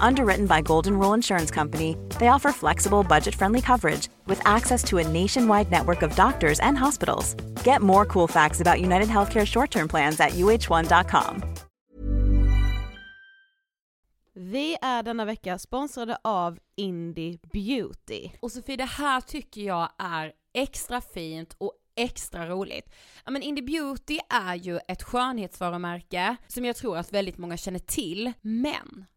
Underwritten by Golden Rule Insurance Company, they offer flexible, budget friendly coverage with access to a nationwide network of doctors and hospitals. Get more cool facts about United Healthcare short term plans at uh1.com. Vi är denna vecka sponsrade av Indie Beauty. Och Sofie, det här tycker jag är extra fint och extra roligt. Ja men Indie Beauty är ju ett skönhetsvarumärke som jag tror att väldigt många känner till, men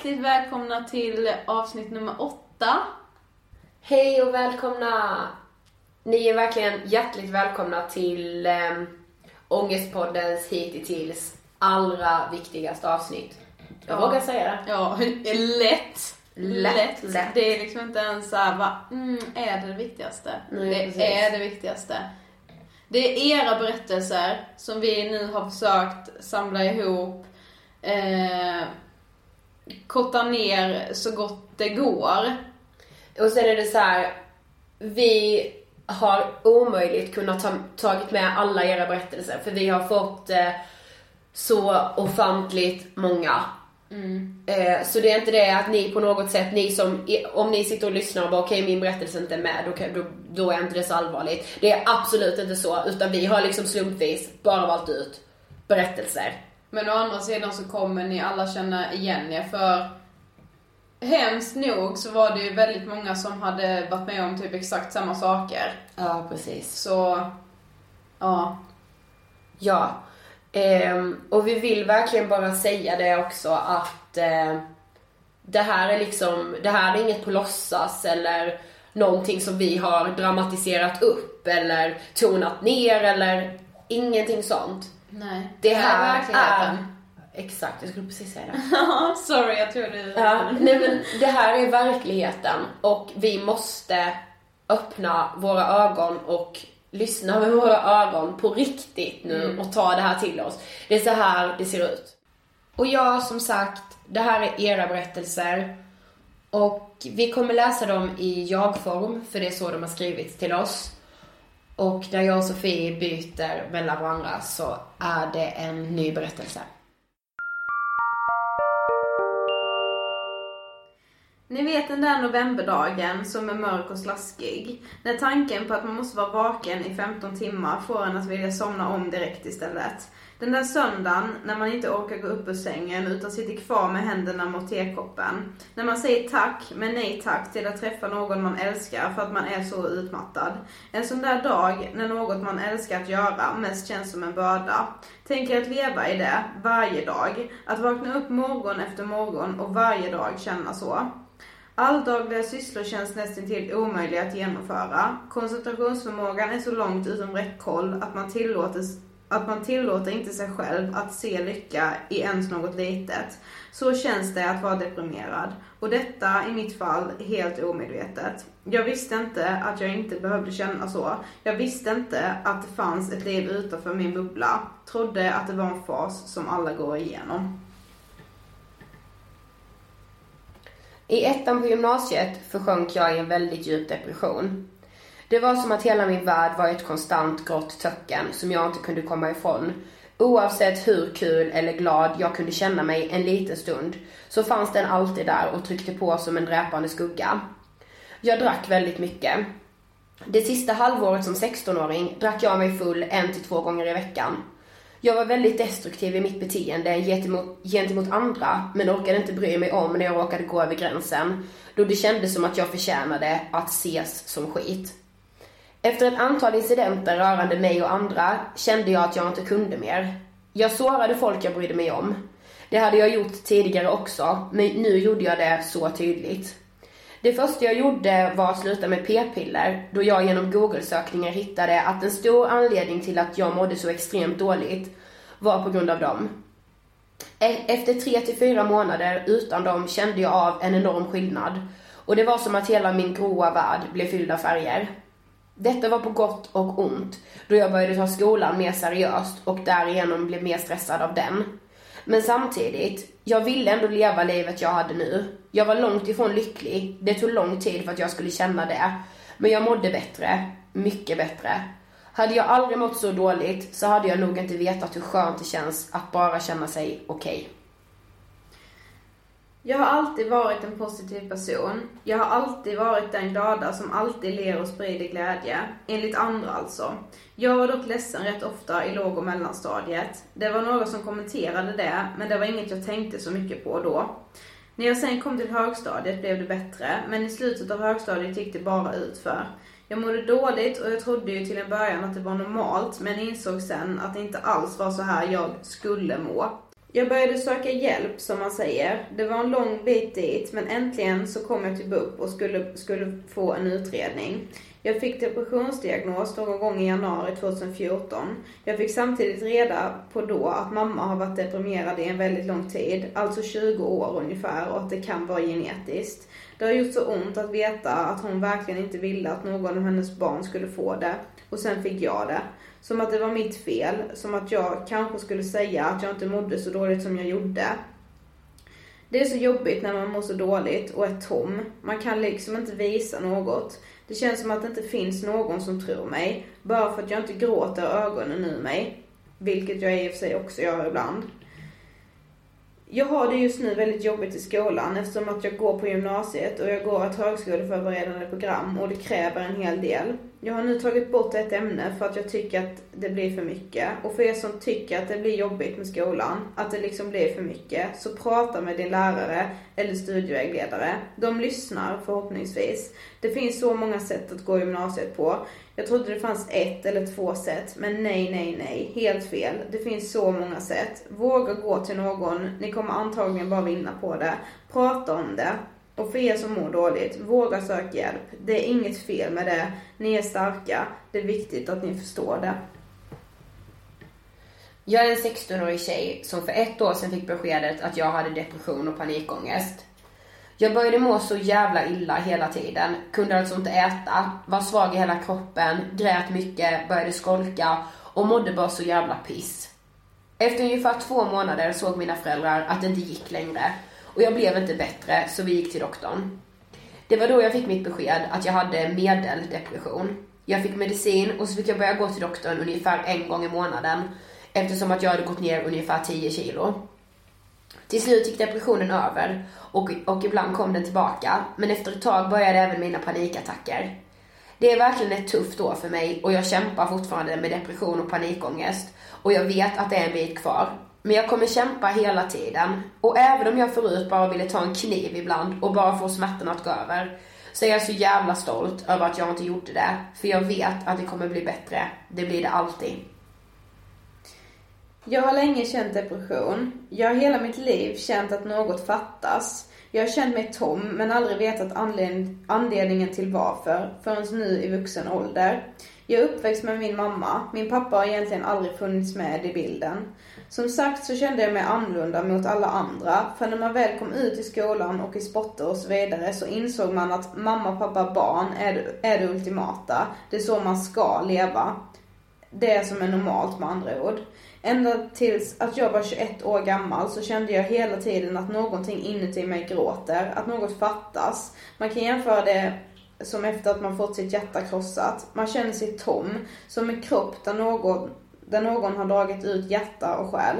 hjärtligt välkomna till avsnitt nummer åtta. Hej och välkomna! Ni är verkligen hjärtligt välkomna till um, Ångestpoddens hittills allra viktigaste avsnitt. Jag Ja. vågar säga det. Ja, lätt. Lätt, lätt. Det är liksom inte ens såhär, va, mm, är det det viktigaste? Nej, det precis. är det viktigaste. Det är era berättelser som vi nu har försökt samla ihop, eh, korta ner så gott det går. Och sen är det så här, vi har omöjligt kunnat ta, tagit med alla era berättelser för vi har fått eh, så ofantligt många. Eh, så det är inte det att ni på något sätt, ni som, om ni sitter och lyssnar och bara okej min berättelse är inte med, då, då, då är inte det så allvarligt. Det är absolut inte så, utan vi har liksom slumpvis bara valt ut berättelser. Men å andra sidan så kommer ni alla känna igen er för hemskt nog så var det ju väldigt många som hade varit med om typ exakt samma saker. Ja, precis. Så Ja. Ja. Ehm, och vi vill verkligen bara säga det också att eh, det här är liksom, det här är inget på låtsas eller någonting som vi har dramatiserat upp eller tonat ner eller ingenting sånt. Nej. Det här är verkligheten. är... Exakt, jag skulle precis säga det. Sorry jag tror du... Ja, nej men det här är verkligheten och vi måste öppna våra ögon och lyssna med våra ögon på riktigt nu och ta det här till oss. Det är så här det ser ut. Och ja, som sagt, det här är era berättelser. Och vi kommer läsa dem i jag-form, för det är så de har skrivits till oss. Och när jag och Sofie byter mellan varandra så är det en ny berättelse. Ni vet den där novemberdagen som är mörk och slaskig. När tanken på att man måste vara vaken i 15 timmar får en att vilja somna om direkt istället. Den där söndagen när man inte orkar gå upp ur sängen utan sitter kvar med händerna mot tekoppen. När man säger tack, men nej tack till att träffa någon man älskar för att man är så utmattad. En sån där dag när något man älskar att göra mest känns som en börda. Tänker att leva i det, varje dag. Att vakna upp morgon efter morgon och varje dag känna så. Alldagliga sysslor känns nästan till omöjliga att genomföra. Koncentrationsförmågan är så långt utom räckhåll att man tillåter, att man tillåter inte sig själv att se lycka i ens något litet. Så känns det att vara deprimerad. Och detta, i mitt fall, helt omedvetet. Jag visste inte att jag inte behövde känna så. Jag visste inte att det fanns ett liv utanför min bubbla. Trodde att det var en fas som alla går igenom. I ettan på gymnasiet försjönk jag i en väldigt djup depression. Det var som att hela min värld var ett konstant grått töcken som jag inte kunde komma ifrån. Oavsett hur kul eller glad jag kunde känna mig en liten stund så fanns den alltid där och tryckte på som en dräpande skugga. Jag drack väldigt mycket. Det sista halvåret som 16-åring drack jag mig full en till två gånger i veckan. Jag var väldigt destruktiv i mitt beteende gentemot, gentemot andra men orkade inte bry mig om när jag råkade gå över gränsen då det kändes som att jag förtjänade att ses som skit. Efter ett antal incidenter rörande mig och andra kände jag att jag inte kunde mer. Jag sårade folk jag brydde mig om. Det hade jag gjort tidigare också, men nu gjorde jag det så tydligt. Det första jag gjorde var att sluta med p-piller då jag genom google-sökningar hittade att en stor anledning till att jag mådde så extremt dåligt var på grund av dem. E- Efter tre till fyra månader utan dem kände jag av en enorm skillnad och det var som att hela min gråa värld blev fylld av färger. Detta var på gott och ont då jag började ta skolan mer seriöst och därigenom blev mer stressad av den. Men samtidigt, jag ville ändå leva livet jag hade nu. Jag var långt ifrån lycklig. Det tog lång tid för att jag skulle känna det. Men jag mådde bättre. Mycket bättre. Hade jag aldrig mått så dåligt så hade jag nog inte vetat hur skönt det känns att bara känna sig okej. Jag har alltid varit en positiv person. Jag har alltid varit den glada som alltid ler och sprider glädje. Enligt andra alltså. Jag var dock ledsen rätt ofta i låg och mellanstadiet. Det var några som kommenterade det, men det var inget jag tänkte så mycket på då. När jag sen kom till högstadiet blev det bättre, men i slutet av högstadiet gick det bara utför. Jag mådde dåligt och jag trodde ju till en början att det var normalt, men insåg sen att det inte alls var så här jag skulle må. Jag började söka hjälp som man säger. Det var en lång bit dit men äntligen så kom jag typ till BUP och skulle, skulle få en utredning. Jag fick depressionsdiagnos någon gång i januari 2014. Jag fick samtidigt reda på då att mamma har varit deprimerad i en väldigt lång tid, alltså 20 år ungefär och att det kan vara genetiskt. Det har gjort så ont att veta att hon verkligen inte ville att någon av hennes barn skulle få det. Och sen fick jag det. Som att det var mitt fel. Som att jag kanske skulle säga att jag inte mådde så dåligt som jag gjorde. Det är så jobbigt när man mår så dåligt och är tom. Man kan liksom inte visa något. Det känns som att det inte finns någon som tror mig. Bara för att jag inte gråter ögonen ur mig. Vilket jag i och för sig också gör ibland. Jag har det just nu väldigt jobbigt i skolan eftersom att jag går på gymnasiet och jag går ett högskoleförberedande program och det kräver en hel del. Jag har nu tagit bort ett ämne för att jag tycker att det blir för mycket. Och för er som tycker att det blir jobbigt med skolan, att det liksom blir för mycket, så prata med din lärare eller studievägledare. De lyssnar förhoppningsvis. Det finns så många sätt att gå gymnasiet på. Jag trodde det fanns ett eller två sätt, men nej, nej, nej. Helt fel. Det finns så många sätt. Våga gå till någon. Ni kommer antagligen bara vinna på det. Prata om det. Och för er som mår dåligt, våga söka hjälp. Det är inget fel med det. Ni är starka. Det är viktigt att ni förstår det. Jag är en 16-årig tjej som för ett år sedan fick beskedet att jag hade depression och panikångest. Jag började må så jävla illa hela tiden, kunde alltså inte äta, var svag i hela kroppen, grät mycket, började skolka och mådde bara så jävla piss. Efter ungefär två månader såg mina föräldrar att det inte gick längre och jag blev inte bättre så vi gick till doktorn. Det var då jag fick mitt besked att jag hade medeldepression. Jag fick medicin och så fick jag börja gå till doktorn ungefär en gång i månaden eftersom att jag hade gått ner ungefär 10 kilo. Till slut gick depressionen över och, och ibland kom den tillbaka men efter ett tag började även mina panikattacker. Det är verkligen ett tufft år för mig och jag kämpar fortfarande med depression och panikångest och jag vet att det är en bit kvar. Men jag kommer kämpa hela tiden. Och även om jag förut bara ville ta en kniv ibland och bara få smärtan att gå över, så är jag så jävla stolt över att jag inte gjorde det. För jag vet att det kommer bli bättre. Det blir det alltid. Jag har länge känt depression. Jag har hela mitt liv känt att något fattas. Jag har känt mig tom men aldrig vetat anledningen till varför förrän nu i vuxen ålder. Jag är uppväxt med min mamma. Min pappa har egentligen aldrig funnits med i bilden. Som sagt så kände jag mig annorlunda mot alla andra. För när man väl kom ut i skolan och i sporter och så vidare så insåg man att mamma, pappa, barn är det, är det ultimata. Det är så man ska leva. Det som är normalt med andra ord. Ända tills att jag var 21 år gammal så kände jag hela tiden att någonting inuti mig gråter, att något fattas. Man kan jämföra det som efter att man fått sitt hjärta krossat. Man känner sig tom, som en kropp där någon där någon har dragit ut hjärta och själ.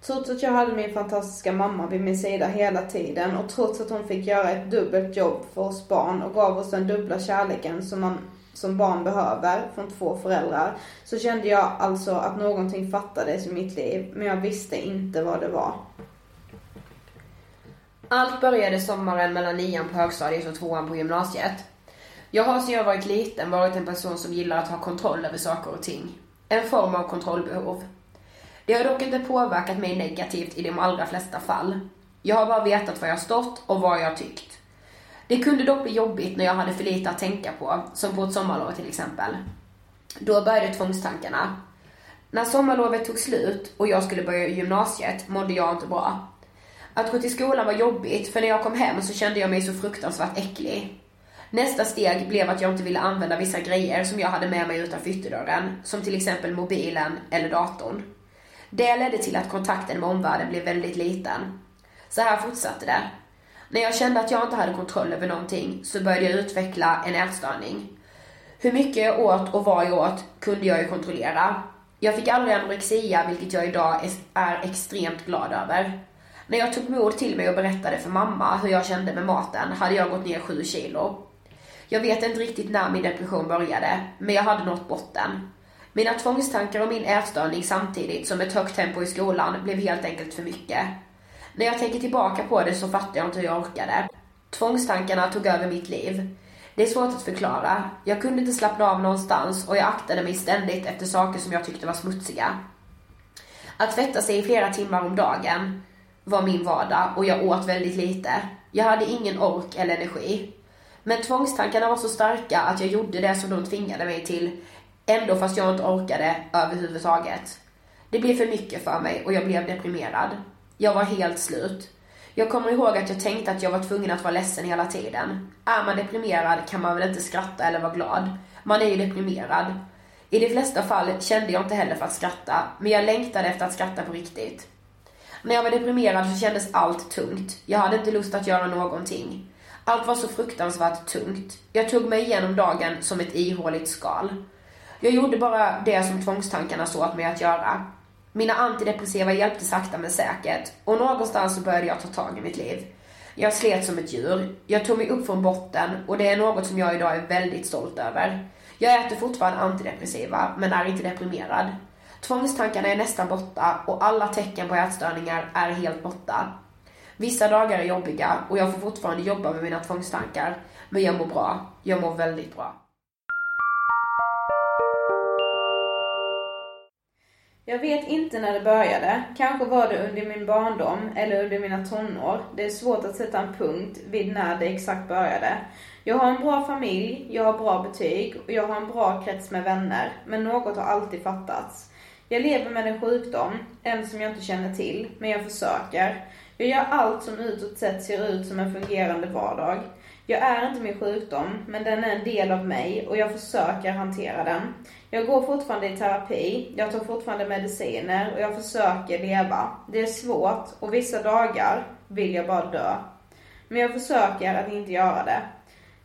Trots att jag hade min fantastiska mamma vid min sida hela tiden och trots att hon fick göra ett dubbelt jobb för oss barn och gav oss den dubbla kärleken som man som barn behöver från två föräldrar så kände jag alltså att någonting fattades i mitt liv men jag visste inte vad det var. Allt började sommaren mellan nian på högstadiet och tvåan på gymnasiet. Jag har sedan jag varit liten varit en person som gillar att ha kontroll över saker och ting en form av kontrollbehov. Det har dock inte påverkat mig negativt i de allra flesta fall. Jag har bara vetat var jag stått och vad jag tyckt. Det kunde dock bli jobbigt när jag hade för lite att tänka på, som på ett sommarlov till exempel. Då började tvångstankarna. När sommarlovet tog slut och jag skulle börja gymnasiet mådde jag inte bra. Att gå till skolan var jobbigt för när jag kom hem så kände jag mig så fruktansvärt äcklig. Nästa steg blev att jag inte ville använda vissa grejer som jag hade med mig utanför ytterdörren, som till exempel mobilen eller datorn. Det ledde till att kontakten med omvärlden blev väldigt liten. Så här fortsatte det. När jag kände att jag inte hade kontroll över någonting så började jag utveckla en ätstörning. Hur mycket jag åt och vad jag åt kunde jag ju kontrollera. Jag fick aldrig anorexia, vilket jag idag är extremt glad över. När jag tog mod till mig och berättade för mamma hur jag kände med maten hade jag gått ner 7 kilo. Jag vet inte riktigt när min depression började, men jag hade nått botten. Mina tvångstankar och min ätstörning samtidigt som ett högt tempo i skolan blev helt enkelt för mycket. När jag tänker tillbaka på det så fattar jag inte hur jag orkade. Tvångstankarna tog över mitt liv. Det är svårt att förklara. Jag kunde inte slappna av någonstans och jag aktade mig ständigt efter saker som jag tyckte var smutsiga. Att tvätta sig i flera timmar om dagen var min vardag och jag åt väldigt lite. Jag hade ingen ork eller energi. Men tvångstankarna var så starka att jag gjorde det som de tvingade mig till, ändå fast jag inte orkade överhuvudtaget. Det blev för mycket för mig och jag blev deprimerad. Jag var helt slut. Jag kommer ihåg att jag tänkte att jag var tvungen att vara ledsen hela tiden. Är man deprimerad kan man väl inte skratta eller vara glad. Man är ju deprimerad. I de flesta fall kände jag inte heller för att skratta, men jag längtade efter att skratta på riktigt. När jag var deprimerad så kändes allt tungt. Jag hade inte lust att göra någonting. Allt var så fruktansvärt tungt. Jag tog mig igenom dagen som ett ihåligt skal. Jag gjorde bara det som tvångstankarna såg åt mig att göra. Mina antidepressiva hjälpte sakta men säkert och någonstans så började jag ta tag i mitt liv. Jag slet som ett djur. Jag tog mig upp från botten och det är något som jag idag är väldigt stolt över. Jag äter fortfarande antidepressiva, men är inte deprimerad. Tvångstankarna är nästan borta och alla tecken på ätstörningar är helt borta. Vissa dagar är jobbiga och jag får fortfarande jobba med mina tvångstankar. Men jag mår bra. Jag mår väldigt bra. Jag vet inte när det började. Kanske var det under min barndom eller under mina tonår. Det är svårt att sätta en punkt vid när det exakt började. Jag har en bra familj, jag har bra betyg och jag har en bra krets med vänner. Men något har alltid fattats. Jag lever med en sjukdom, en som jag inte känner till, men jag försöker. Jag gör allt som utåt sett ser ut som en fungerande vardag. Jag är inte min sjukdom, men den är en del av mig och jag försöker hantera den. Jag går fortfarande i terapi, jag tar fortfarande mediciner och jag försöker leva. Det är svårt och vissa dagar vill jag bara dö. Men jag försöker att inte göra det.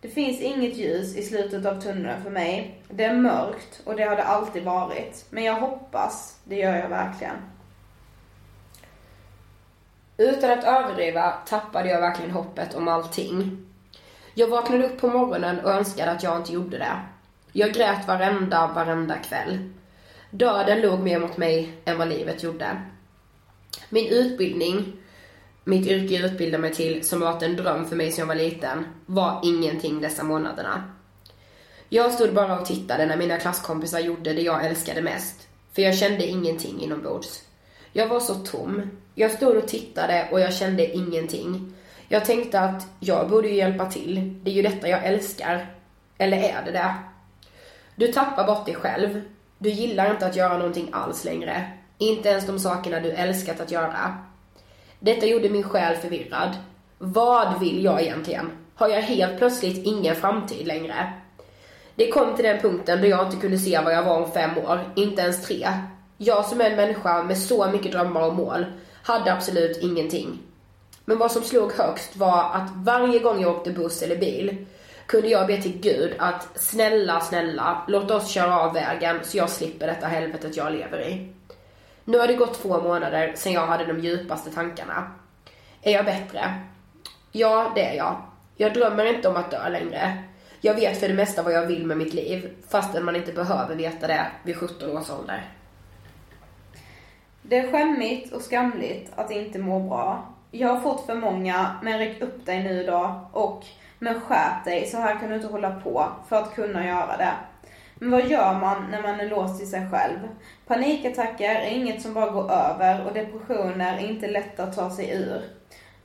Det finns inget ljus i slutet av tunneln för mig. Det är mörkt och det har det alltid varit. Men jag hoppas, det gör jag verkligen. Utan att överdriva tappade jag verkligen hoppet om allting. Jag vaknade upp på morgonen och önskade att jag inte gjorde det. Jag grät varenda, varenda kväll. Döden låg mer mot mig än vad livet gjorde. Min utbildning, mitt yrke jag utbildade mig till, som varit en dröm för mig sedan jag var liten, var ingenting dessa månaderna. Jag stod bara och tittade när mina klasskompisar gjorde det jag älskade mest. För jag kände ingenting inombords. Jag var så tom. Jag stod och tittade och jag kände ingenting. Jag tänkte att jag borde ju hjälpa till. Det är ju detta jag älskar. Eller är det det? Du tappar bort dig själv. Du gillar inte att göra någonting alls längre. Inte ens de sakerna du älskat att göra. Detta gjorde min själ förvirrad. Vad vill jag egentligen? Har jag helt plötsligt ingen framtid längre? Det kom till den punkten då jag inte kunde se vad jag var om fem år, inte ens tre. Jag som är en människa med så mycket drömmar och mål hade absolut ingenting. Men vad som slog högst var att varje gång jag åkte buss eller bil kunde jag be till Gud att snälla, snälla, låt oss köra av vägen så jag slipper detta helvetet jag lever i. Nu har det gått två månader sedan jag hade de djupaste tankarna. Är jag bättre? Ja, det är jag. Jag drömmer inte om att dö längre. Jag vet för det mesta vad jag vill med mitt liv, fastän man inte behöver veta det vid 17 års ålder. Det är skämmigt och skamligt att inte må bra. Jag har fått för många, men räck upp dig nu då och men skärp dig, så här kan du inte hålla på för att kunna göra det. Men vad gör man när man är låst i sig själv? Panikattacker är inget som bara går över och depressioner är inte lätta att ta sig ur.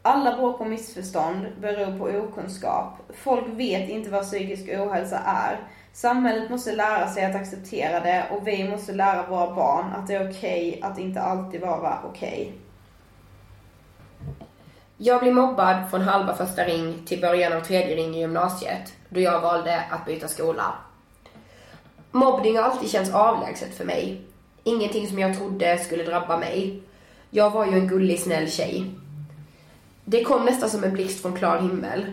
Alla bråk och missförstånd beror på okunskap. Folk vet inte vad psykisk ohälsa är. Samhället måste lära sig att acceptera det och vi måste lära våra barn att det är okej okay att inte alltid vara okej. Okay. Jag blev mobbad från halva första ring till början av tredje ring i gymnasiet, då jag valde att byta skola. Mobbning har alltid känts avlägset för mig. Ingenting som jag trodde skulle drabba mig. Jag var ju en gullig, snäll tjej. Det kom nästan som en blixt från klar himmel.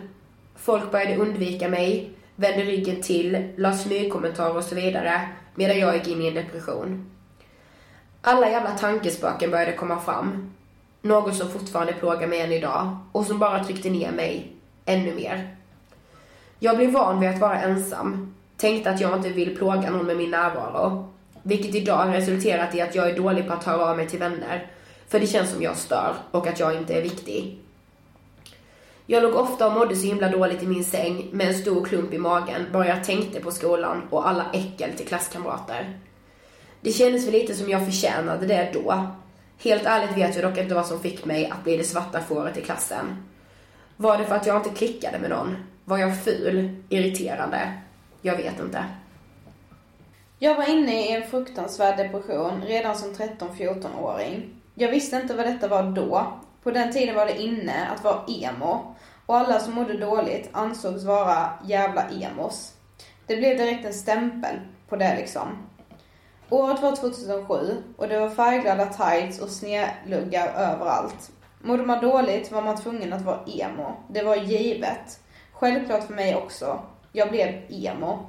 Folk började undvika mig, vände ryggen till, la smygkommentarer och så vidare, medan jag gick in i en depression. Alla jävla tankespöken började komma fram. Något som fortfarande plågar mig än idag och som bara tryckte ner mig ännu mer. Jag blev van vid att vara ensam. Tänkte att jag inte vill plåga någon med min närvaro. Vilket idag har resulterat i att jag är dålig på att höra av mig till vänner. För det känns som jag stör och att jag inte är viktig. Jag låg ofta och mådde så himla dåligt i min säng med en stor klump i magen bara jag tänkte på skolan och alla äckel till klasskamrater. Det kändes väl lite som jag förtjänade det då, Helt ärligt vet jag dock inte vad som fick mig att bli det svarta fåret i klassen. Var det för att jag inte klickade med någon? Var jag ful? Irriterande? Jag vet inte. Jag var inne i en fruktansvärd depression redan som 13-14-åring. Jag visste inte vad detta var då. På den tiden var det inne att vara emo. Och alla som mådde dåligt ansågs vara jävla emos. Det blev direkt en stämpel på det liksom. Året var 2007 och det var färgglada tights och snedluggar överallt. Mådde man dåligt var man tvungen att vara emo. Det var givet. Självklart för mig också. Jag blev emo.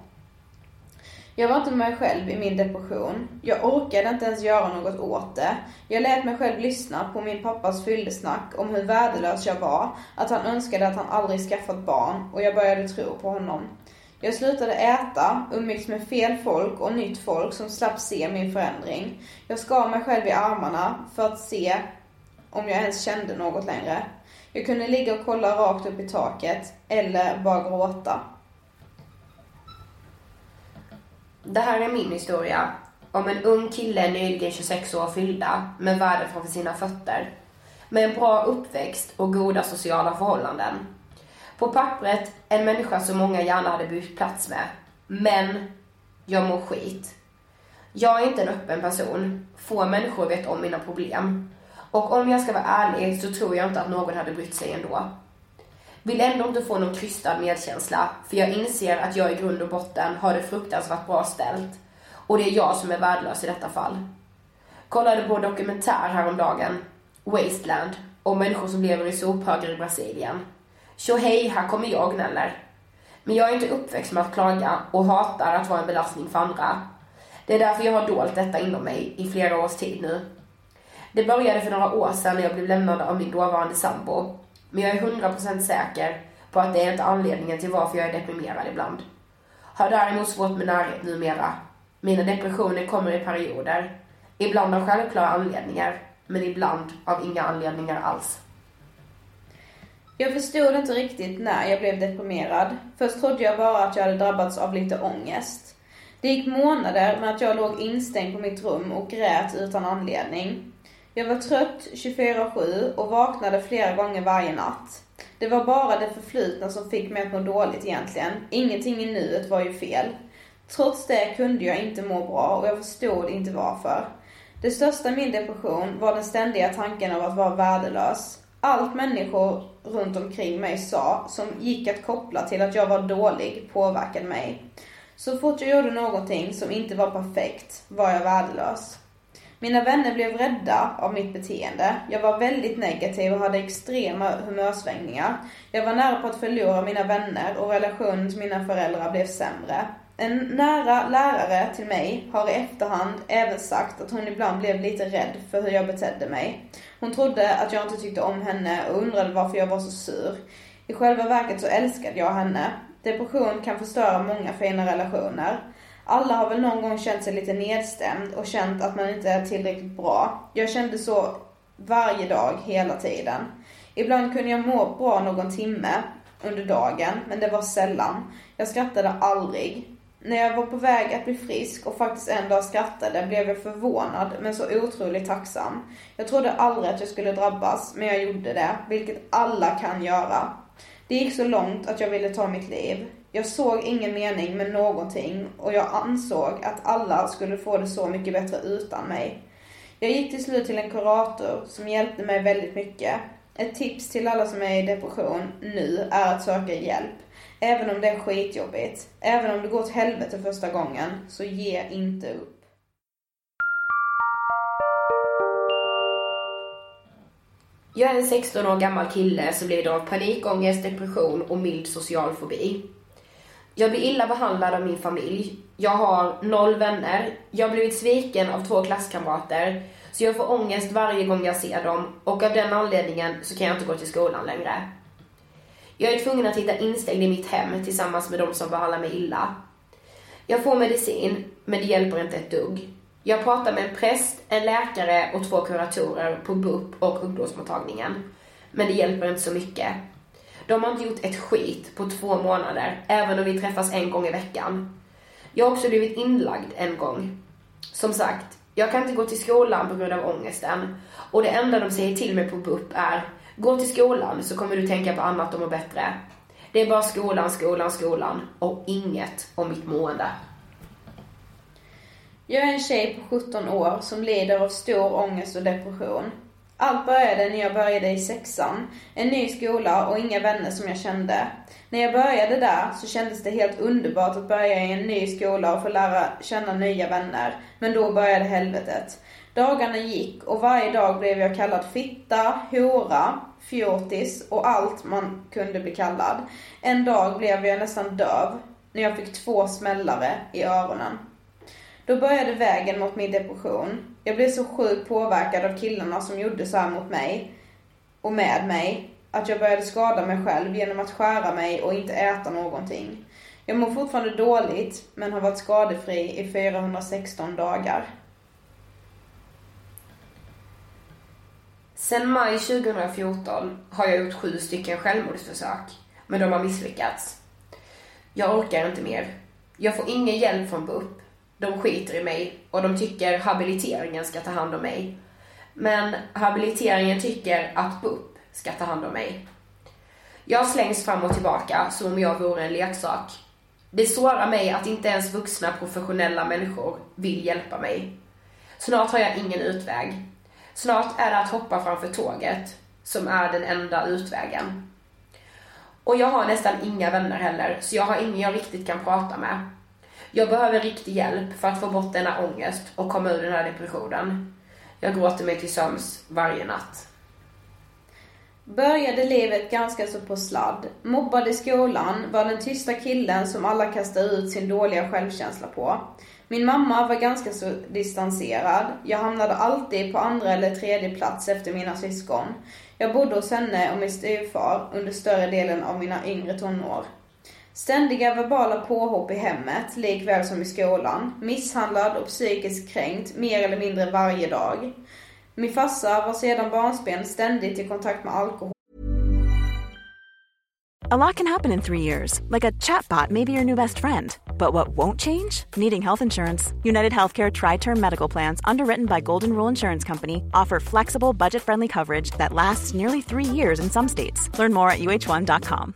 Jag var inte mig själv i min depression. Jag orkade inte ens göra något åt det. Jag lät mig själv lyssna på min pappas fyllesnack om hur värdelös jag var, att han önskade att han aldrig skaffat barn och jag började tro på honom. Jag slutade äta, umgicks med fel folk och nytt folk som slapp se min förändring. Jag skar mig själv i armarna för att se om jag ens kände något längre. Jag kunde ligga och kolla rakt upp i taket eller bara gråta. Det här är min historia om en ung kille nyligen 26 år fyllda med världen framför sina fötter. Med en bra uppväxt och goda sociala förhållanden. På pappret en människa som många gärna hade bytt plats med. Men jag mår skit. Jag är inte en öppen person. Få människor vet om mina problem. Och om jag ska vara ärlig så tror jag inte att någon hade brytt sig ändå. Vill ändå inte få någon krystad medkänsla, för jag inser att jag i grund och botten har det fruktansvärt bra ställt. Och det är jag som är värdelös i detta fall. Kollade på dokumentär häromdagen, Wasteland, om människor som lever i sophögar i Brasilien. Så hej, här kommer jag och gnäller. Men jag är inte uppväxt med att klaga och hatar att vara en belastning för andra. Det är därför jag har dolt detta inom mig i flera års tid nu. Det började för några år sedan när jag blev lämnad av min dåvarande sambo. Men jag är 100% säker på att det är inte anledningen till varför jag är deprimerad ibland. Har däremot svårt med närhet numera. Mina depressioner kommer i perioder. Ibland av självklara anledningar, men ibland av inga anledningar alls. Jag förstod inte riktigt när jag blev deprimerad. Först trodde jag bara att jag hade drabbats av lite ångest. Det gick månader med att jag låg instängd på mitt rum och grät utan anledning. Jag var trött 24-7 och vaknade flera gånger varje natt. Det var bara det förflutna som fick mig att må dåligt egentligen. Ingenting i nuet var ju fel. Trots det kunde jag inte må bra och jag förstod inte varför. Det största i min depression var den ständiga tanken av att vara värdelös. Allt människor runt omkring mig sa, som gick att koppla till att jag var dålig, påverkade mig. Så fort jag gjorde någonting som inte var perfekt var jag värdelös. Mina vänner blev rädda av mitt beteende. Jag var väldigt negativ och hade extrema humörsvängningar. Jag var nära på att förlora mina vänner och relationen till mina föräldrar blev sämre. En nära lärare till mig har i efterhand även sagt att hon ibland blev lite rädd för hur jag betedde mig. Hon trodde att jag inte tyckte om henne och undrade varför jag var så sur. I själva verket så älskade jag henne. Depression kan förstöra många fina relationer. Alla har väl någon gång känt sig lite nedstämd och känt att man inte är tillräckligt bra. Jag kände så varje dag, hela tiden. Ibland kunde jag må bra någon timme under dagen, men det var sällan. Jag skrattade aldrig. När jag var på väg att bli frisk och faktiskt en dag skrattade blev jag förvånad men så otroligt tacksam. Jag trodde aldrig att jag skulle drabbas, men jag gjorde det, vilket alla kan göra. Det gick så långt att jag ville ta mitt liv. Jag såg ingen mening med någonting och jag ansåg att alla skulle få det så mycket bättre utan mig. Jag gick till slut till en kurator som hjälpte mig väldigt mycket. Ett tips till alla som är i depression nu är att söka hjälp. Även om det är skitjobbigt. Även om det går åt helvete första gången, så ge inte upp. Jag är en 16 år gammal kille som lider av panikångest, depression och mild social fobi. Jag blir illa behandlad av min familj. Jag har noll vänner. Jag har blivit sviken av två klasskamrater. Så jag får ångest varje gång jag ser dem och av den anledningen så kan jag inte gå till skolan längre. Jag är tvungen att hitta instängd i mitt hem tillsammans med de som behandlar mig illa. Jag får medicin, men det hjälper inte ett dugg. Jag pratar med en präst, en läkare och två kuratorer på BUP och ungdomsmottagningen. Men det hjälper inte så mycket. De har inte gjort ett skit på två månader, även om vi träffas en gång i veckan. Jag har också blivit inlagd en gång. Som sagt, jag kan inte gå till skolan på grund av ångesten. Och det enda de säger till mig på BUP är Gå till skolan så kommer du tänka på annat och må bättre. Det är bara skolan, skolan, skolan och inget om mitt mående. Jag är en tjej på 17 år som lider av stor ångest och depression. Allt började när jag började i sexan, en ny skola och inga vänner som jag kände. När jag började där så kändes det helt underbart att börja i en ny skola och få lära känna nya vänner. Men då började helvetet. Dagarna gick och varje dag blev jag kallad fitta, hora, fjortis och allt man kunde bli kallad. En dag blev jag nästan döv när jag fick två smällare i öronen. Då började vägen mot min depression. Jag blev så sjukt påverkad av killarna som gjorde så här mot mig och med mig att jag började skada mig själv genom att skära mig och inte äta någonting. Jag mår fortfarande dåligt, men har varit skadefri i 416 dagar. Sen maj 2014 har jag gjort sju stycken självmordsförsök, men de har misslyckats. Jag orkar inte mer. Jag får ingen hjälp från BUP. De skiter i mig och de tycker habiliteringen ska ta hand om mig. Men habiliteringen tycker att BUP ska ta hand om mig. Jag slängs fram och tillbaka som om jag vore en leksak. Det sårar mig att inte ens vuxna professionella människor vill hjälpa mig. Snart har jag ingen utväg. Snart är det att hoppa framför tåget, som är den enda utvägen. Och jag har nästan inga vänner heller, så jag har ingen jag riktigt kan prata med. Jag behöver riktig hjälp för att få bort denna ångest och komma ur den här depressionen. Jag gråter mig till sömns varje natt. Började livet ganska så på sladd. Mobbad i skolan, var den tysta killen som alla kastade ut sin dåliga självkänsla på. Min mamma var ganska så distanserad. Jag hamnade alltid på andra eller tredje plats efter mina syskon. Jag bodde hos henne och min styvfar under större delen av mina yngre tonår. Ständiga verbala påhopp i hemmet, likväl som i skolan. Misshandlad och psykiskt kränkt mer eller mindre varje dag. Min farsa var sedan barnsben ständigt i kontakt med alkohol. A lot can happen in three years, like a chatbot may be your new best friend. But what won't change? Needing health insurance. United Healthcare Tri Term Medical Plans, underwritten by Golden Rule Insurance Company, offer flexible, budget friendly coverage that lasts nearly three years in some states. Learn more at uh1.com.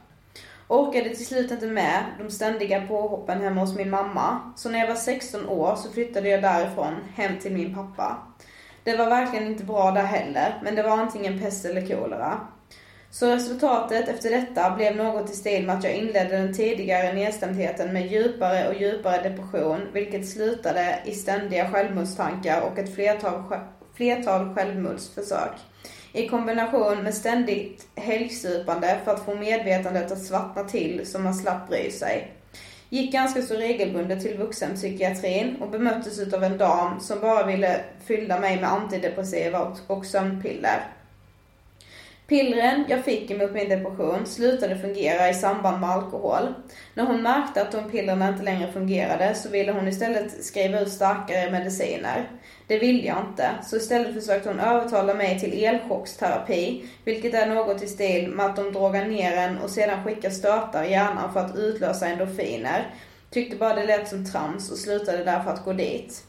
Orkade till slut inte med de ständiga påhoppen hemma hos min mamma. Så när jag var 16 år så flyttade jag därifrån hem till min pappa. Det var verkligen inte bra där heller, men det var antingen pest eller kolera. Så resultatet efter detta blev något i stil med att jag inledde den tidigare nedstämdheten med djupare och djupare depression, vilket slutade i ständiga självmordstankar och ett flertal, flertal självmordsförsök i kombination med ständigt helgsupande för att få medvetandet att svartna till så man slapp bry sig. Gick ganska så regelbundet till vuxenpsykiatrin och bemöttes utav en dam som bara ville fylla mig med antidepressiva och sömnpiller. Pillren jag fick emot min depression slutade fungera i samband med alkohol. När hon märkte att de pillerna inte längre fungerade så ville hon istället skriva ut starkare mediciner. Det ville jag inte, så istället försökte hon övertala mig till elchocksterapi, vilket är något i stil med att de drogar ner en och sedan skickar stötar i hjärnan för att utlösa endorfiner. Tyckte bara det lät som trams och slutade därför att gå dit.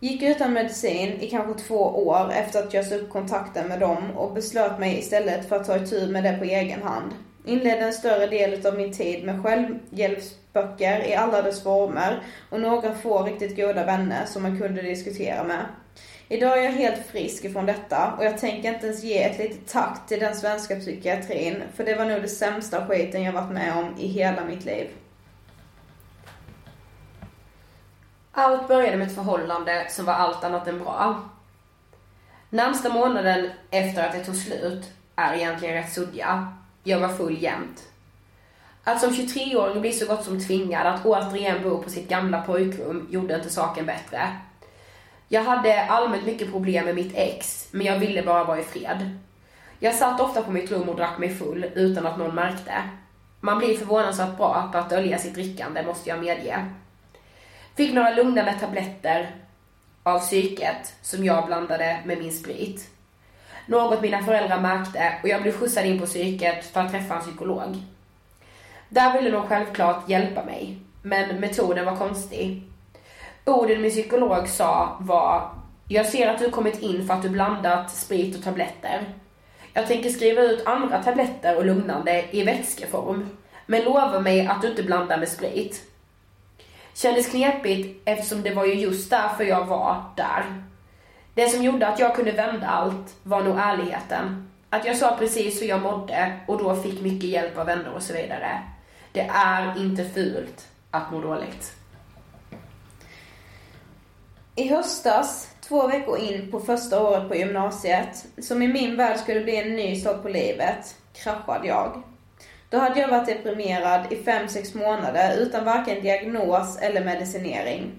Gick utan medicin i kanske två år efter att jag sa upp kontakten med dem och beslöt mig istället för att ta itu med det på egen hand. Inledde en större del av min tid med självhjälpsböcker i alla dess former och några få riktigt goda vänner som man kunde diskutera med. Idag är jag helt frisk ifrån detta och jag tänker inte ens ge ett litet tack till den svenska psykiatrin för det var nog det sämsta skiten jag varit med om i hela mitt liv. Allt började med ett förhållande som var allt annat än bra. Närmsta månaden efter att det tog slut är egentligen rätt suddiga. Jag var full jämt. Att som 23-åring bli så gott som tvingad att återigen bo på sitt gamla pojkrum gjorde inte saken bättre. Jag hade allmänt mycket problem med mitt ex, men jag ville bara vara i fred. Jag satt ofta på mitt rum och drack mig full utan att någon märkte. Man blir förvånansvärt bra på att dölja sitt drickande, måste jag medge. Fick några lugnande tabletter av psyket som jag blandade med min sprit. Något mina föräldrar märkte och jag blev skjutsad in på psyket för att träffa en psykolog. Där ville de självklart hjälpa mig, men metoden var konstig. Orden min psykolog sa var Jag ser att du kommit in för att du blandat sprit och tabletter. Jag tänker skriva ut andra tabletter och lugnande i vätskeform. Men lova mig att du inte blandar med sprit. Kändes knepigt eftersom det var ju just därför jag var där. Det som gjorde att jag kunde vända allt var nog ärligheten. Att jag sa precis hur jag mådde och då fick mycket hjälp av vänner och så vidare. Det är inte fult att må dåligt. I höstas, två veckor in på första året på gymnasiet, som i min värld skulle bli en ny start på livet, kraschade jag. Då hade jag varit deprimerad i 5-6 månader utan varken diagnos eller medicinering.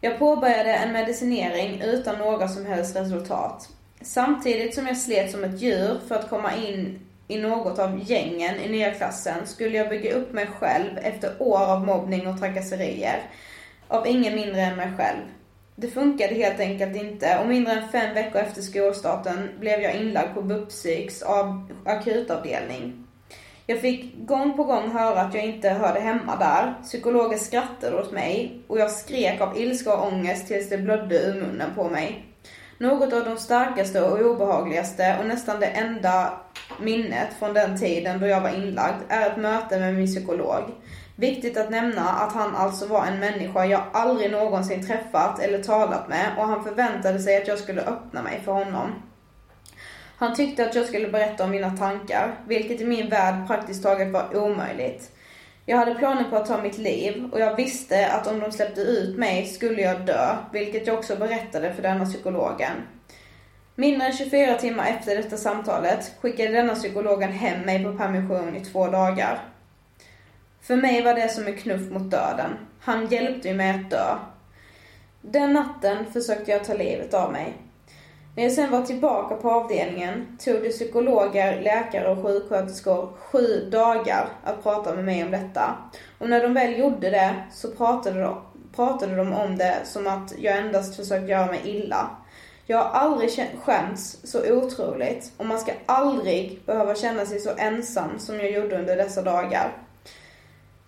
Jag påbörjade en medicinering utan några som helst resultat. Samtidigt som jag slet som ett djur för att komma in i något av gängen i nya klassen skulle jag bygga upp mig själv efter år av mobbning och trakasserier. Av ingen mindre än mig själv. Det funkade helt enkelt inte och mindre än fem veckor efter skolstarten blev jag inlagd på BUP-psyks akutavdelning. Jag fick gång på gång höra att jag inte hörde hemma där. Psykologer skrattade åt mig och jag skrek av ilska och ångest tills det blödde ur munnen på mig. Något av de starkaste och obehagligaste och nästan det enda minnet från den tiden då jag var inlagd är ett möte med min psykolog. Viktigt att nämna att han alltså var en människa jag aldrig någonsin träffat eller talat med och han förväntade sig att jag skulle öppna mig för honom. Han tyckte att jag skulle berätta om mina tankar, vilket i min värld praktiskt taget var omöjligt. Jag hade planer på att ta mitt liv och jag visste att om de släppte ut mig skulle jag dö, vilket jag också berättade för denna psykologen. Mindre än 24 timmar efter detta samtalet skickade denna psykologen hem mig på permission i två dagar. För mig var det som en knuff mot döden. Han hjälpte mig att dö. Den natten försökte jag ta livet av mig. När jag sen var tillbaka på avdelningen tog det psykologer, läkare och sjuksköterskor sju dagar att prata med mig om detta. Och när de väl gjorde det så pratade de, pratade de om det som att jag endast försökt göra mig illa. Jag har aldrig skämts så otroligt och man ska aldrig behöva känna sig så ensam som jag gjorde under dessa dagar.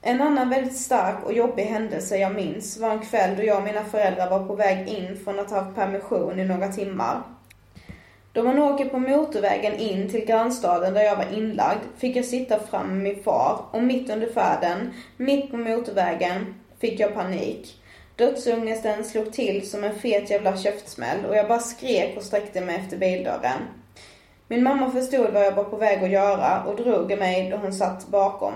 En annan väldigt stark och jobbig händelse jag minns var en kväll då jag och mina föräldrar var på väg in från att ha haft permission i några timmar. Då man åker på motorvägen in till grannstaden där jag var inlagd fick jag sitta fram med min far och mitt under färden, mitt på motorvägen, fick jag panik. Dödsångesten slog till som en fet jävla käftsmäll och jag bara skrek och sträckte mig efter bildörren. Min mamma förstod vad jag var på väg att göra och drog i mig då hon satt bakom.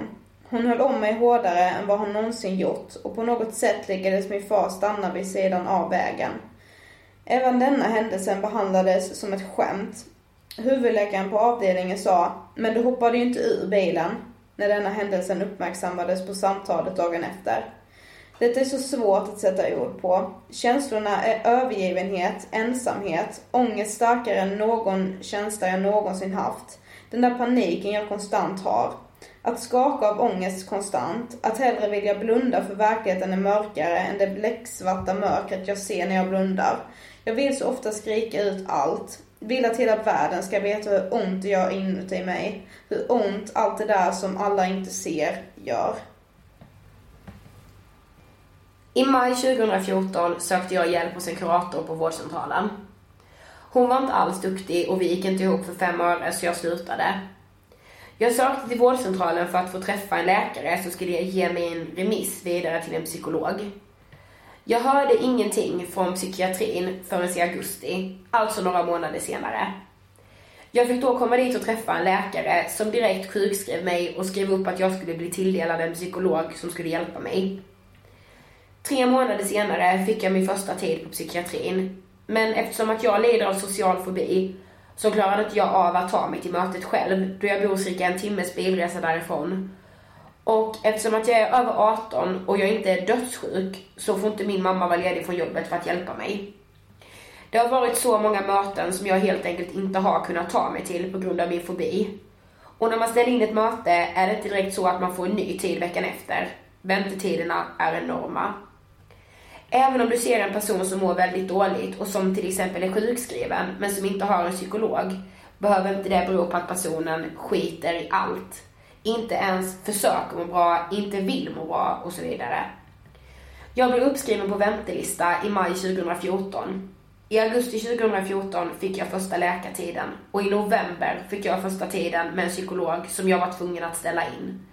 Hon höll om mig hårdare än vad hon någonsin gjort och på något sätt lyckades min far stanna vid sidan av vägen. Även denna händelsen behandlades som ett skämt. Huvudläkaren på avdelningen sa, men du hoppade ju inte ur bilen, när denna händelsen uppmärksammades på samtalet dagen efter. Det är så svårt att sätta ord på. Känslorna är övergivenhet, ensamhet, ångest starkare än någon känsla jag någonsin haft. Den där paniken jag konstant har. Att skaka av ångest konstant, att hellre vilja blunda för verkligheten är mörkare än det bläcksvarta mörkret jag ser när jag blundar. Jag vill så ofta skrika ut allt. Vill att hela världen ska veta hur ont det gör inuti mig. Hur ont allt det där som alla inte ser gör. I maj 2014 sökte jag hjälp hos en kurator på vårdcentralen. Hon var inte alls duktig och vi gick inte ihop för fem öre så jag slutade. Jag sökte till vårdcentralen för att få träffa en läkare som skulle ge mig en remiss vidare till en psykolog. Jag hörde ingenting från psykiatrin förrän i augusti, alltså några månader senare. Jag fick då komma dit och träffa en läkare som direkt sjukskrev mig och skrev upp att jag skulle bli tilldelad en psykolog som skulle hjälpa mig. Tre månader senare fick jag min första tid på psykiatrin. Men eftersom att jag lider av social fobi så klarade inte jag av att ta mig till mötet själv då jag bor cirka en timmes bilresa därifrån. Och eftersom att jag är över 18 och jag inte är dödssjuk så får inte min mamma vara ledig från jobbet för att hjälpa mig. Det har varit så många möten som jag helt enkelt inte har kunnat ta mig till på grund av min fobi. Och när man ställer in ett möte är det inte direkt så att man får en ny tid veckan efter. Väntetiderna är enorma. Även om du ser en person som mår väldigt dåligt och som till exempel är sjukskriven men som inte har en psykolog behöver inte det bero på att personen skiter i allt. Inte ens försöker må bra, inte vill må bra och så vidare. Jag blev uppskriven på väntelista i maj 2014. I augusti 2014 fick jag första läkartiden och i november fick jag första tiden med en psykolog som jag var tvungen att ställa in.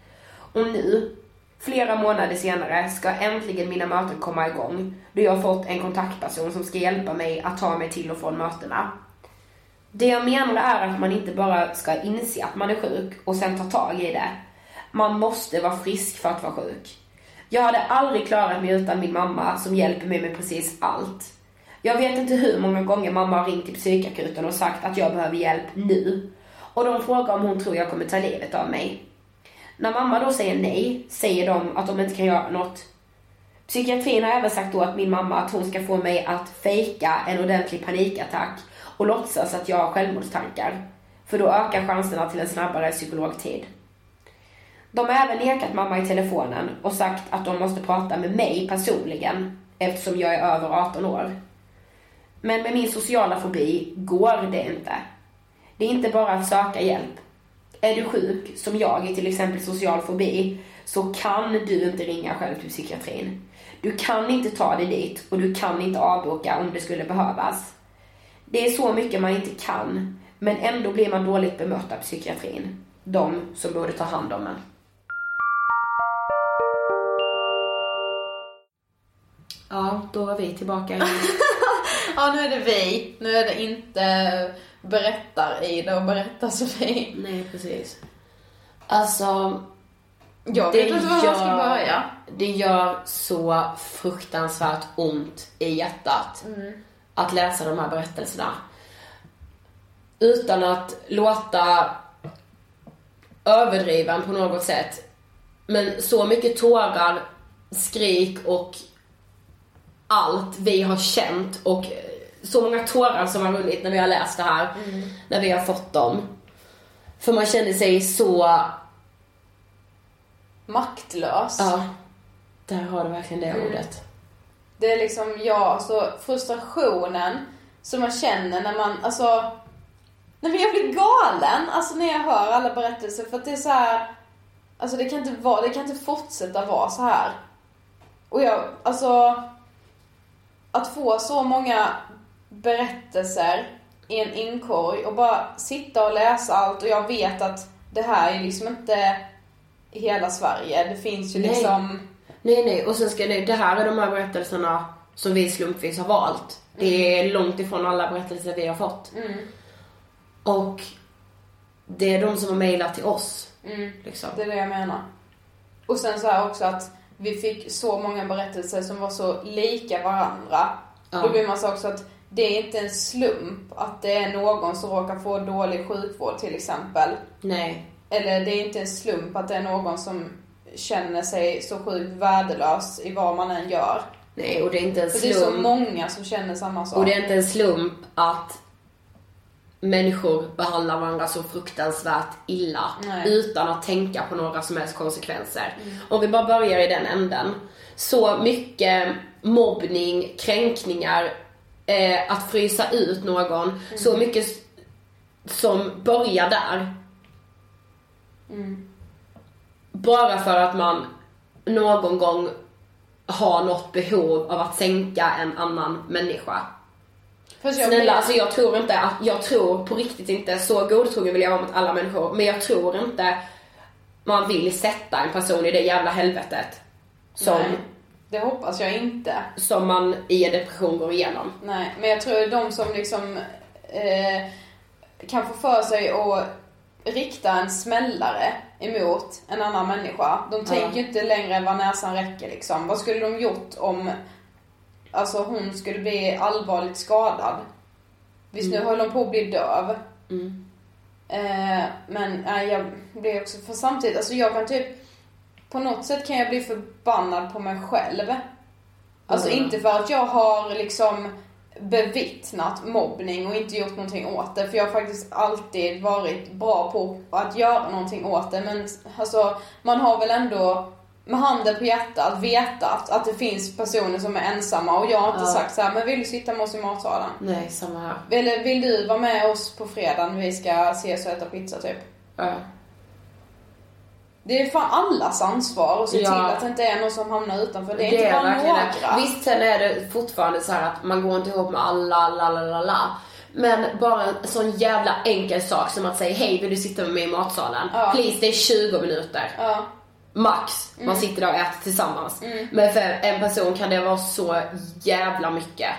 Och nu, flera månader senare, ska äntligen mina möten komma igång då jag har fått en kontaktperson som ska hjälpa mig att ta mig till och från mötena. Det jag menar är att man inte bara ska inse att man är sjuk och sen ta tag i det. Man måste vara frisk för att vara sjuk. Jag hade aldrig klarat mig utan min mamma som hjälper mig med precis allt. Jag vet inte hur många gånger mamma har ringt till psykakuten och sagt att jag behöver hjälp nu. Och de frågar om hon tror jag kommer ta livet av mig. När mamma då säger nej, säger de att de inte kan göra något. Psykiatrin har även sagt då att min mamma att hon ska få mig att fejka en ordentlig panikattack och låtsas att jag har självmordstankar. För då ökar chanserna till en snabbare psykologtid. De har även nekat mamma i telefonen och sagt att de måste prata med mig personligen eftersom jag är över 18 år. Men med min sociala fobi går det inte. Det är inte bara att söka hjälp. Är du sjuk, som jag i till exempel social fobi, så kan du inte ringa själv till psykiatrin. Du kan inte ta dig dit och du kan inte avboka om det skulle behövas. Det är så mycket man inte kan, men ändå blir man dåligt bemött av psykiatrin. De som borde ta hand om en. Ja, då var vi tillbaka. Ja, nu är det vi. Nu är det inte berättar-Ida och berättar-Sofie. Nej, precis. Alltså, Jag vet inte var jag ska börja. Det gör så fruktansvärt ont i hjärtat att läsa de här berättelserna. Utan att låta överdriven på något sätt. Men så mycket tårar, skrik och allt vi har känt och så många tårar som har runnit när vi har läst det här. När vi har fått dem. För man känner sig så, Maktlös. ja, där har du verkligen det ordet. Det är liksom, ja, så frustrationen som man känner när man, alltså, när jag blir galen, alltså när jag hör alla berättelser för att det är så här, alltså det kan inte vara, det kan inte fortsätta vara så här. Och jag, alltså, att få så många berättelser i en inkorg och bara sitta och läsa allt och jag vet att det här är liksom inte hela Sverige. Det finns ju Nej. liksom Nej, nej. Och sen ska det, det här är de här berättelserna som vi slumpvis har valt. Det är långt ifrån alla berättelser vi har fått. Och det är de som har mejlat till oss. Liksom. Det är det jag menar. Och sen så här också att vi fick så många berättelser som var så lika varandra. Ja. Då blir man så också att det är inte en slump att det är någon som råkar få dålig sjukvård till exempel. Nej. Eller det är inte en slump att det är någon som känner sig så sjukt värdelös i vad man än gör. Nej, och det är inte en För det är så slump. många som känner samma sak. Och det är inte en slump att människor behandlar varandra så fruktansvärt illa Nej. utan att tänka på några som helst konsekvenser. Om vi bara börjar i den änden. Så mycket mobbning, kränkningar, eh, att frysa ut någon. Så mycket som börjar där. Bara för att man någon gång har något behov av att sänka en annan människa. Fast jag Snälla, alltså jag tror inte att, jag tror på riktigt inte, så godtrogen vill jag vara mot alla människor, men jag tror inte man vill sätta en person i det jävla helvetet. Som, Nej, det hoppas jag inte. som man i en depression går igenom. Nej, men jag tror de som liksom eh, kan få för sig att rikta en smällare emot en annan människa. De tänker ju inte längre än vad näsan räcker liksom. Vad skulle de gjort om alltså hon skulle bli allvarligt skadad? Visst nu håller hon på att bli döv. Eh, men nej, jag blir också, för samtidigt, alltså jag kan typ på något sätt kan jag bli förbannad på mig själv. Alltså Mm. inte för att jag har liksom bevittnat mobbning och inte gjort någonting åt det. För jag har faktiskt alltid varit bra på att göra någonting åt det. Men alltså, man har väl ändå med handen på hjärtat vetat att det finns personer som är ensamma och jag har inte Ja. sagt så här, men vill du sitta med oss i matsalen? Nej, samma här. Eller vill du vara med oss på fredag när vi ska ses och äta pizza typ? Ja. Det är fan allas ansvar att se Ja. till att det inte är någon som hamnar utanför. Det är Det inte är bara verkligen det. några. Visst, sen är det fortfarande så här att man går inte ihop med alla, la la la la. Men bara en sån jävla enkel sak som att säga hej vill du sitta med mig i matsalen? Ja. Please, det är 20 minuter. Ja. Max. Man sitter där och äter tillsammans. Men för en person kan det vara så jävla mycket.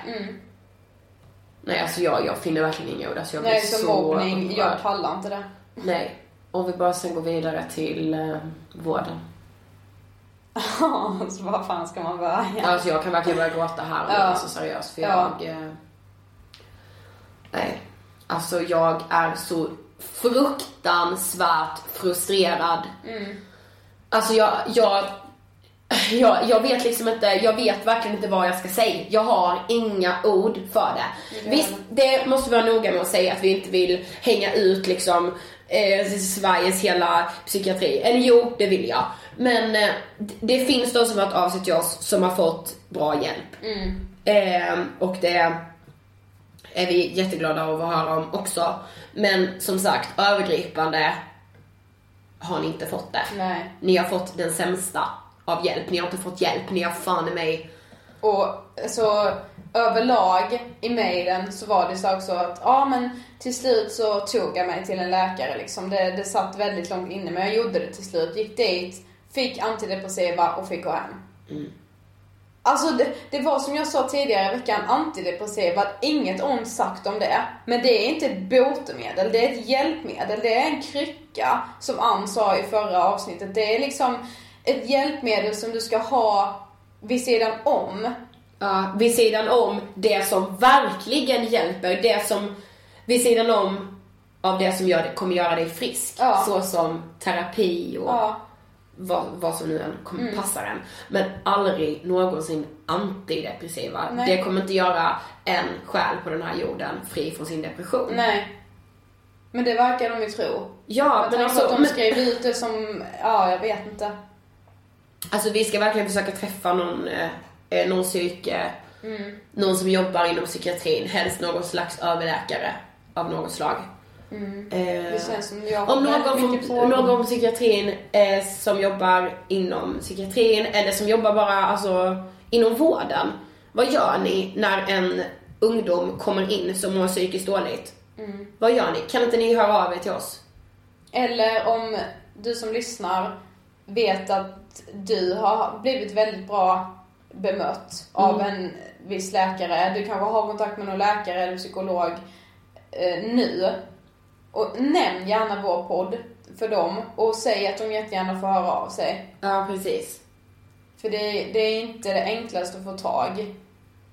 Nej alltså jag, jag finner verkligen inga ord. Alltså jag blir Nej, för så mobbning, jag pallar inte det. Nej. Om vi bara sen går vidare till eh, vården. så vad fan ska man börja? Alltså jag kan verkligen börja gråta här nu, Ja. alltså seriöst. För Ja. jag... Eh, nej. Alltså jag är så fruktansvärt frustrerad. Mm. Alltså jag, jag, jag, jag vet liksom inte, jag vet verkligen inte vad jag ska säga. Jag har inga ord för det. Visst, det måste vi vara noga med att säga att vi inte vill hänga ut liksom eh, Sveriges hela psykiatri. Eller jo, det vill jag. Men eh, det- finns de som har hört av sig till oss som har fått bra hjälp. Eh, och det är vi jätteglada av att höra om också. Men som sagt, övergripande har ni inte fått det. Nej. Ni har fått den sämsta av hjälp. Ni har inte fått hjälp. Ni har fan i mig... Och så överlag i mejlen så var det så också att ja men till slut så tog jag mig till en läkare liksom. Det, det satt väldigt långt inne men jag gjorde det till slut. Gick dit, fick antidepressiva och fick gå hem. Alltså det, det var som jag sa tidigare i veckan, antidepressiva, inget ont sagt om det. Men det är inte ett botemedel, det är ett hjälpmedel. Det är en krycka, som Ann sa i förra avsnittet. Det är liksom ett hjälpmedel som du ska ha vid sidan om. Ja, vid sidan om det som verkligen hjälper. Det som vid sidan om av det som gör kommer göra dig frisk. Ja. Så som terapi och Ja. vad, vad som nu än kommer passa en. Men aldrig någonsin antidepressiva. Nej. Det kommer inte göra en själ på den här jorden fri från sin depression. Nej. Men det verkar de ju tro. Ja, Jag men alltså, att de men, skrev ut det som, ja jag vet inte. Alltså vi ska verkligen försöka träffa någon, eh, eh, någon psyke, någon som jobbar inom psykiatrin, helst någon slags överläkare av något slag. Eh, jag har Om någon från, någon på psykiatrin eh, som jobbar inom psykiatrin eller som jobbar bara alltså, inom vården. Vad gör ni när en ungdom kommer in som mår psykiskt dåligt? Vad gör ni? Kan inte ni höra av er till oss? Eller om du som lyssnar vet att du har blivit väldigt bra bemött av en viss läkare. Du kanske har kontakt med någon läkare eller psykolog eh, nu. Och nämn gärna vår podd för dem och säg att de jättegärna får höra av sig. Ja, precis. För det, det är inte det enklaste att få tag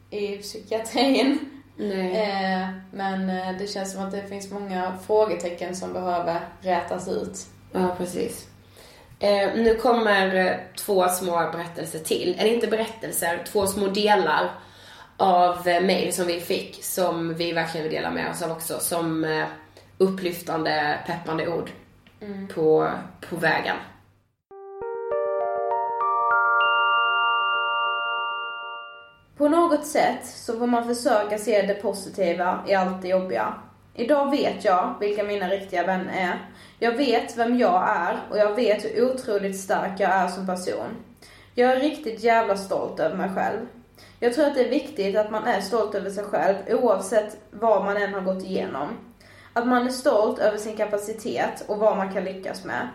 i psykiatrin. Nej. Eh, men eh, det känns som att det finns många frågetecken som behöver rätas ut. Ja, precis. Eh, nu kommer eh, två små berättelser till. Eller inte berättelser, två små delar av eh, mejl som vi fick som vi verkligen vill dela med oss av också. Som eh, upplyftande, peppande ord på, på vägen. På något sätt så får man försöka se det positiva i allt det jobbiga. Idag vet jag vilka mina riktiga vänner är. Jag vet vem jag är och jag vet hur otroligt stark jag är som person. Jag är riktigt jävla stolt över mig själv. Jag tror att det är viktigt att man är stolt över sig själv oavsett vad man än har gått igenom. Att man är stolt över sin kapacitet och vad man kan lyckas med.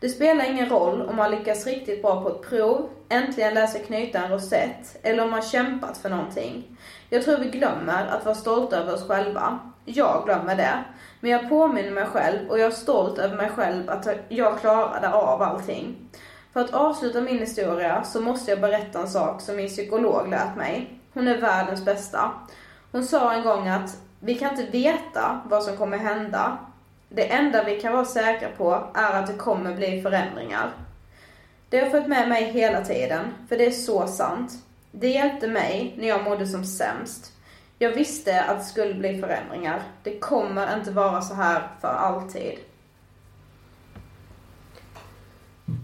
Det spelar ingen roll om man lyckas riktigt bra på ett prov, äntligen lär sig knyta en rosett eller om man kämpat för någonting. Jag tror vi glömmer att vara stolta över oss själva. Jag glömmer det. Men jag påminner mig själv och jag är stolt över mig själv att jag klarade av allting. För att avsluta min historia så måste jag berätta en sak som min psykolog lärt mig. Hon är världens bästa. Hon sa en gång att vi kan inte veta vad som kommer hända. Det enda vi kan vara säkra på är att det kommer bli förändringar. Det har följt med mig hela tiden, för det är så sant. Det hjälpte mig när jag mådde som sämst. Jag visste att det skulle bli förändringar. Det kommer inte vara så här för alltid.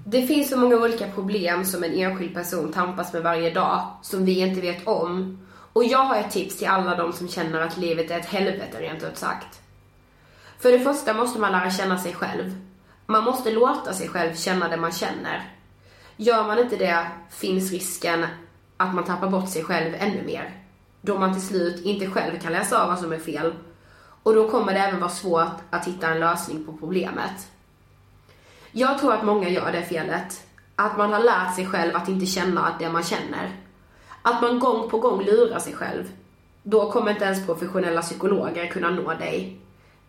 Det finns så många olika problem som en enskild person tampas med varje dag som vi inte vet om. Och jag har ett tips till alla de som känner att livet är ett helvete rent ut sagt. För det första måste man lära känna sig själv. Man måste låta sig själv känna det man känner. Gör man inte det finns risken att man tappar bort sig själv ännu mer. Då man till slut inte själv kan läsa av vad som är fel. Och då kommer det även vara svårt att hitta en lösning på problemet. Jag tror att många gör det felet. Att man har lärt sig själv att inte känna det man känner. Att man gång på gång lurar sig själv. Då kommer inte ens professionella psykologer kunna nå dig.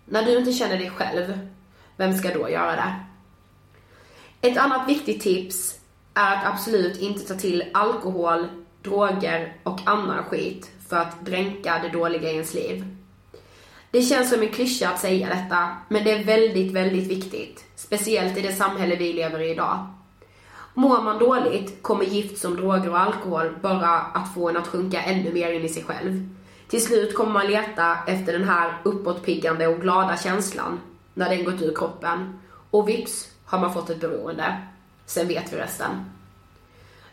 När du inte känner dig själv, vem ska då göra det? Ett annat viktigt tips är att absolut inte ta till alkohol, droger och annan skit för att dränka det dåliga i ens liv. Det känns som en klyscha att säga detta, men det är väldigt, väldigt viktigt. Speciellt i det samhälle vi lever i idag. Mår man dåligt kommer gift som droger och alkohol bara att få en att sjunka ännu mer in i sig själv. Till slut kommer man leta efter den här uppåtpiggande och glada känslan när den gått ur kroppen. Och vips har man fått ett beroende. Sen vet vi resten.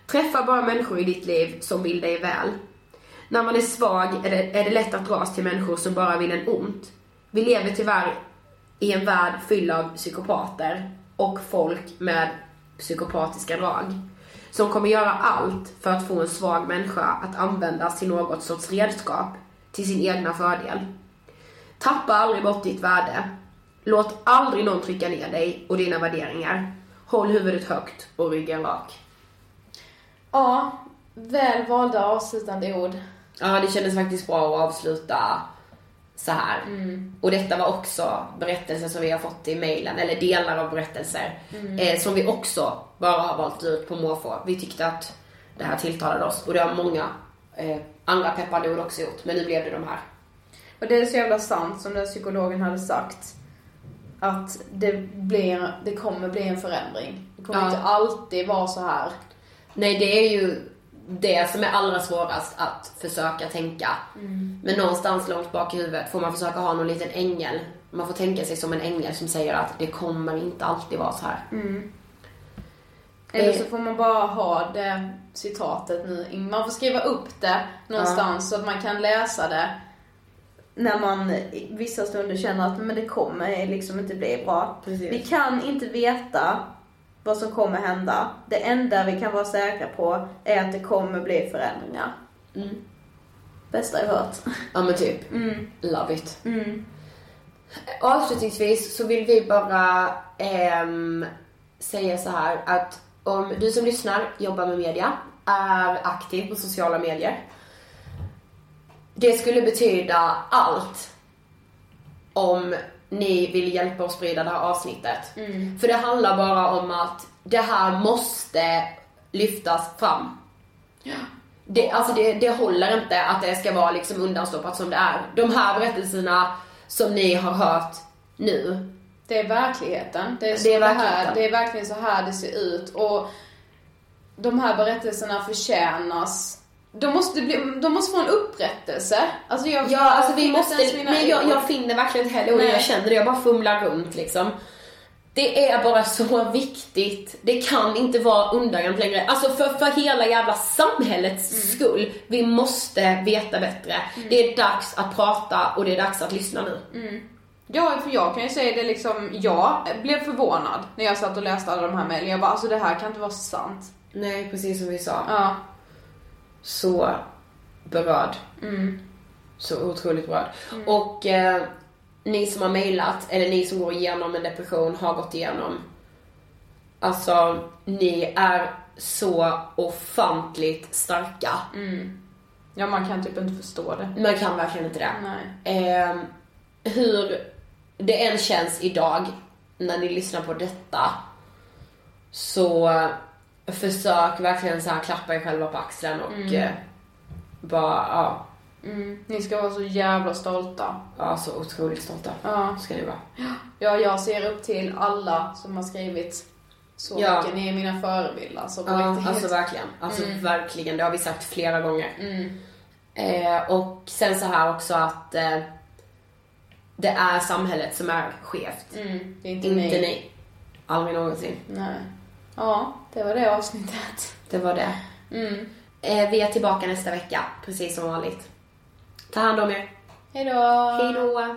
Träffa bara människor i ditt liv som vill dig väl. När man är svag är det, är det lätt att dras till människor som bara vill en ont. Vi lever tyvärr i en värld fylld av psykopater och folk med psykopatiska drag. Som kommer göra allt för att få en svag människa att användas till något sorts redskap till sin egna fördel. Tappa aldrig bort ditt värde. Låt aldrig någon trycka ner dig och dina värderingar. Håll huvudet högt och ryggen rak. Ja, väl valda avslutande ord. Ja, det kändes faktiskt bra att avsluta så här. Och detta var också berättelser som vi har fått i mailen, eller delar av berättelser. Eh, som vi också bara har valt ut på måfå. Vi tyckte att det här tilltalade oss och det har många eh, andra peppande ord också gjort. Men nu blev det de här. Och det är så jävla sant som den psykologen hade sagt. Att det, blir, det kommer bli en förändring. Det kommer Ja. inte alltid vara så här. Nej, det är ju det som är allra svårast att försöka tänka. Men någonstans långt bak i huvudet får man försöka ha någon liten ängel. Man får tänka sig som en ängel som säger att det kommer inte alltid vara så här. Eller Eh. så får man bara ha det citatet nu. Man får skriva upp det någonstans så att man kan läsa det. När man vissa stunder känner att men det kommer liksom inte bli bra. Precis. Vi kan inte veta vad som kommer hända. Det enda vi kan vara säkra på är att det kommer bli förändringar. Mm. Bästa jag hört. Ja men typ. Love it. Avslutningsvis så vill vi bara ehm, säga så här att om du som lyssnar jobbar med media, är aktiv på sociala medier. Det skulle betyda allt om ni vill hjälpa oss sprida det här avsnittet. För det handlar bara om att det här måste lyftas fram. Det, alltså det, det håller inte att det ska vara liksom undanstoppat som det är. De här berättelserna som ni har hört nu. Det är verkligheten. Det är, så Det är det, här, det är verkligen så här det ser ut. Och de här berättelserna förtjänas. De måste, bli, de måste få en upprättelse. Alltså jag, Ja, alltså vi måste, nej jag, ord. jag finner verkligen inte heller Nej. jag känner det, jag bara fumlar runt liksom. Det är bara så viktigt. Det kan inte vara undangömt längre. Alltså för, för hela jävla samhällets Mm. skull. Vi måste veta bättre. Det är dags att prata och det är dags att lyssna nu. Ja, för jag kan ju säga det liksom, jag blev förvånad när jag satt och läste alla de här mejlen. Jag bara, alltså det här kan inte vara sant. Nej, precis som vi sa. Ja. Så berörd. Så otroligt berörd. Och eh, ni som har mejlat, eller ni som går igenom en depression, har gått igenom. Alltså, ni är så ofantligt starka. Ja, man kan typ inte förstå det. Man kan verkligen inte det. Nej. Eh, hur det än känns idag när ni lyssnar på detta så försök verkligen så här klappa er själva på axeln och eh, bara, ja, Mm. Ni ska vara så jävla stolta. ja, så otroligt stolta Ja. ska ni vara. Ja, jag ser upp till alla som har skrivit så Ja. mycket. Ni är mina förebilder. Alltså, Ja, riktigt. alltså verkligen. Alltså verkligen, det har vi sagt flera gånger. Eh, och sen så här också att eh, det är samhället som är skevt. Mm, det är inte, Inte ni. Aldrig någonsin. Nej. Ja, det var det avsnittet. Det var det. Mm. Eh, vi är tillbaka nästa vecka, precis som vanligt. Ta hand om er. Hejdå! Hej då!